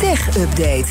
Tech Update.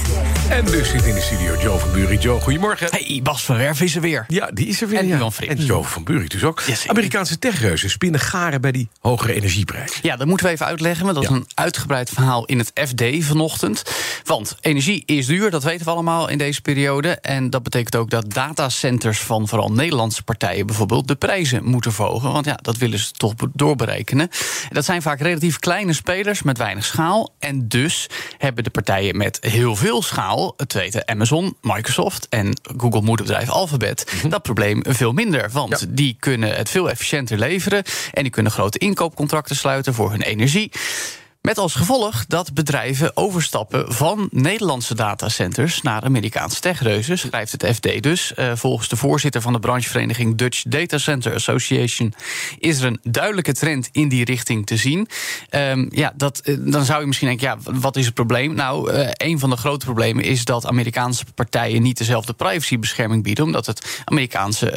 En dus zit in de studio Joe van Bury. Joe, goedemorgen. Hey, Bas van Werf is er weer. Ja, die is er weer. En ja. Johan Frits. En Joe van Bury dus ook. Amerikaanse techreuzen spinnen garen bij die hogere energieprijs. Ja, dat moeten we even uitleggen, want dat Ja. is een uitgebreid verhaal in het FD vanochtend. Want energie is duur, dat weten we allemaal in deze periode. En dat betekent ook dat datacenters van vooral Nederlandse partijen bijvoorbeeld de prijzen moeten verhogen. Want ja, dat willen ze toch be- doorberekenen. En dat zijn vaak relatief kleine spelers met weinig schaal. En dus hebben de partijen met heel veel schaal, het weten Amazon, Microsoft en Google moederbedrijf Alphabet, dat probleem veel minder. Want Ja. die kunnen het veel efficiënter leveren en die kunnen grote inkoopcontracten sluiten voor hun energie. Met als gevolg dat bedrijven overstappen van Nederlandse datacenters naar Amerikaanse techreuzen, schrijft het FD dus. Eh, volgens de voorzitter van de branchevereniging Dutch Data Center Association is er een duidelijke trend in die richting te zien. Ehm, ja, dat, eh, dan zou je misschien denken, ja, wat is het probleem? Nou, eh, een van de grote problemen is dat Amerikaanse partijen niet dezelfde privacybescherming bieden, omdat het Amerikaanse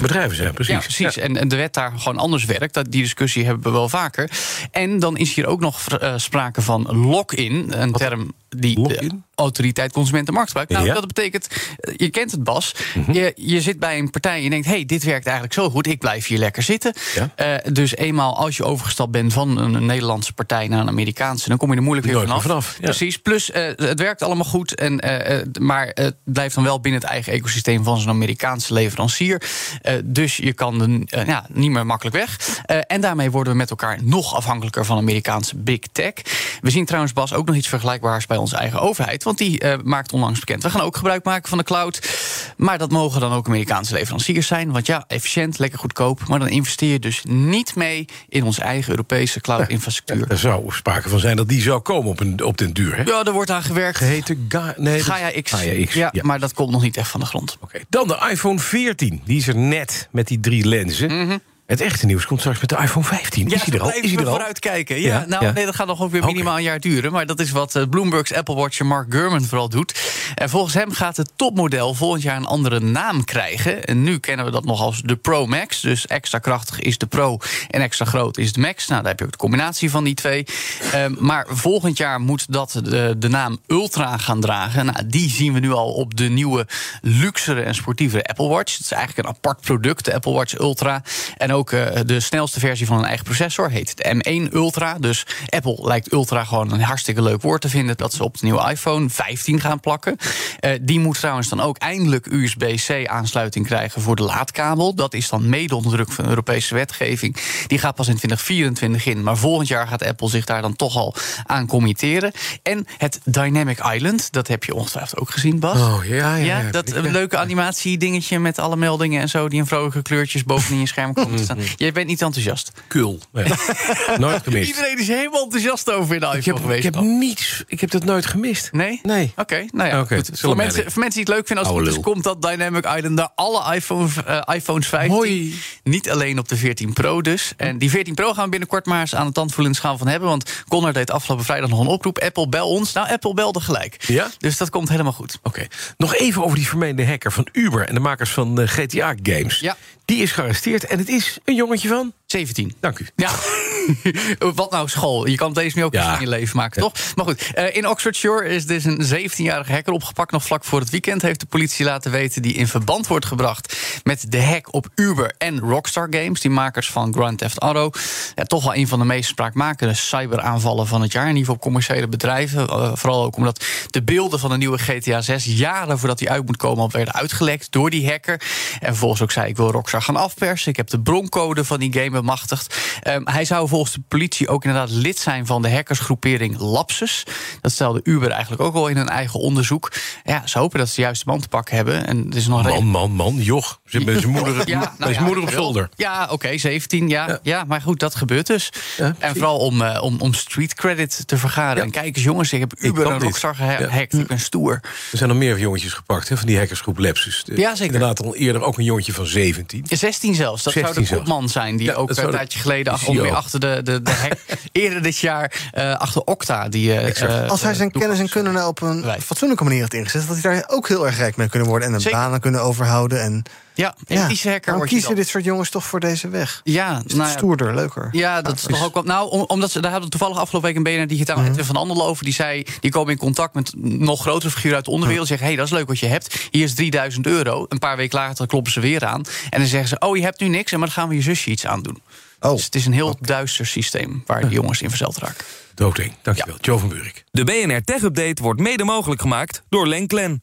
Bedrijven zijn, precies. ja, precies. En, en de wet daar gewoon anders werkt. Dat, die discussie hebben we wel vaker. En dan is hier ook nog sprake van lock-in. Een term die de autoriteit Consumentenmarktgebruik. Nou, Ja. Mhm. dat betekent, eh, je kent het Bas. je, je zit bij een partij en je denkt... hey, dit werkt eigenlijk zo goed, ik blijf hier lekker zitten. Ja. Eh, dus eenmaal als je overgestapt bent van een Nederlandse partij... naar een Amerikaanse, dan kom je er moeilijk weer vanaf. vanaf, ja. Precies. Plus, eh, het werkt allemaal goed. En, eh, eh, maar het blijft dan wel binnen het eigen ecosysteem... van zo'n Amerikaanse leverancier. Eh, dus je kan er eh, ja, niet meer makkelijk weg. Eh, en daarmee worden we met elkaar nog afhankelijker... van Amerikaanse big tech. We zien trouwens, Bas, ook nog iets vergelijkbaars... bij onze eigen overheid. Want die eh, maakt onlangs bekend... we gaan ook gebruik maken van de cloud. Maar dat mogen dan ook Amerikaanse leveranciers zijn. Want ja, efficiënt, lekker goedkoop. Maar dan investeer je dus niet mee... in onze eigen Europese cloud-infrastructuur. Er zou sprake van zijn dat die zou komen op, een, op den duur. Hè? Ja, er wordt aan gewerkt. Geheten Ga nee, Gaia X. Gaia X. Ja, ja. maar dat komt nog niet echt van de grond. Oké. Dan de iPhone 14. Die is er net met die drie lenzen. Het echte nieuws komt straks met de iPhone 15. is hij er al? Is hij er al? vooruit kijken. Ja, Ja, nou, ja. nee, dat gaat nog ongeveer Oké. minimaal een jaar duren. Maar dat is wat eh, Bloomberg's Apple Watcher Mark Gurman vooral doet. En volgens hem gaat het topmodel volgend jaar een andere naam krijgen. En nu kennen we dat nog als de Pro Max. Dus extra krachtig is de Pro en extra groot is de Max. Nou, daar heb je ook de combinatie van die twee. Ehm, maar volgend jaar moet dat de, de naam Ultra gaan dragen. Nou, die zien we nu al op de nieuwe luxere en sportievere Apple Watch. Het is eigenlijk een apart product, de Apple Watch Ultra. En ook eh, de snelste versie van een eigen processor heet de M1 Ultra. Dus Apple lijkt Ultra gewoon een hartstikke leuk woord te vinden... dat ze op de nieuwe iPhone 15 gaan plakken. Eh, die moet trouwens dan ook eindelijk USB-C-aansluiting krijgen voor de laadkabel. Dat is dan mede onder druk van de Europese wetgeving. Die gaat pas in 2024 in. Maar volgend jaar gaat Apple zich daar dan toch al aan committeren. En het Dynamic Island, dat heb je ongetwijfeld ook gezien, Bas. Oh, ja, ja. Ja, dat leuke animatie-dingetje met alle meldingen en zo... die in vrolijke kleurtjes bovenin je scherm komen te staan. Jij bent niet enthousiast. Kul. Nee. Nooit gemist. Iedereen is helemaal enthousiast over in de iPhone Ik heb, geweest. ik heb niets. Ik heb dat nooit gemist. Nee? Nee. Oké, nou ja. Oké, goed. Voor, mensen, voor mensen die het leuk vinden, als het goed is, komt dat Dynamic Island naar alle iPhone, eh, iPhones 15. Hoi. Niet alleen op de 14 Pro dus. En die 14 Pro gaan we binnenkort maar eens aan de tandvoelende schaal van hebben. Want Connor deed afgelopen vrijdag nog een oproep. Apple, bel ons. Nou, Apple belde gelijk. Ja? Dus dat komt helemaal goed. Oké. Nog even over die vermeende hacker van Uber en de makers van eh, GTA-games. Ja. Die is gearresteerd en het is een jongetje van. 17. Dank u. Ja, wat nou school? Je kan deze nu ook Ja. in je leven maken, toch? Maar goed, eh, in Oxfordshire is dus een 17-jarige hacker opgepakt. Nog vlak voor het weekend heeft de politie laten weten... die in verband wordt gebracht met de hack op Uber en Rockstar Games... die makers van Grand Theft Auto. Ja, toch wel een van de meest spraakmakende cyberaanvallen van het jaar... in ieder geval op commerciële bedrijven. Eh, vooral ook omdat de beelden van de nieuwe GTA 6... jaren voordat die uit moet komen al werden uitgelekt door die hacker. En vervolgens ook zei, ik wil Rockstar gaan afpersen. Ik heb de broncode van die game Ehm, hij zou volgens de politie ook inderdaad lid zijn van de hackersgroepering Lapsus. Dat stelde Uber eigenlijk ook al in hun eigen onderzoek. Ja, ze hopen dat ze de juiste man te pakken hebben. En er is nog Man, man, man, joch. Zit met zijn moeder, ja, nou zijn ja, moeder op zolder. Ja, oké, 17, ja, ja. Ja. Maar goed, dat gebeurt dus. En vooral om, eh, om, om street credit te vergaren. En kijk eens, jongens, ik heb Uber en dit. Rockstar gehackt. Ik ben stoer. Er zijn nog meer jongetjes gepakt hè, van die hackersgroep Lepsus. De- Ja, zeker. Inderdaad, al eerder ook een jongetje van 17. 16 zelfs. Dat 16 zou de kopman zijn die ook ook een zou- tijdje geleden achter de, de, de hek. Eerder dit jaar eh, achter Okta. Die, eh, eh, Als hij zijn kennis en kunnen nou op een Wij. fatsoenlijke manier heeft ingezet, dat hij daar ook heel erg rijk mee kunnen worden en een banen kunnen overhouden. En Ja, ja, waarom kiezen dan. dit soort jongens toch voor deze weg? Ja, Is nou het ja, stoerder, leuker? Ja, dat is toch ook wel. Nou, om- omdat ze daar hadden we toevallig afgelopen week een BNR Digitaal. Edwin van Andel over. Die zei, die komen in contact met nog grotere figuren uit de onderwereld. Zeggen, hé, hey, dat is leuk wat je hebt. Hier is 3000 euro. Een paar weken later kloppen ze weer aan. En dan zeggen ze, oh, je hebt nu niks. En maar dan gaan we je zusje iets aan doen. Oh. Dus het is een heel duister systeem waar die jongens in verzeld raken. Doodeng, dankjewel. Joe van Buurik. De BNR Tech Update wordt mede mogelijk gemaakt door Lenklen.